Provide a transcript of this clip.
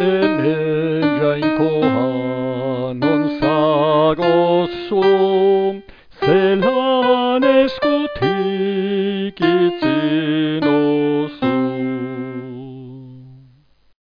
emegiain kohanon sagos sum,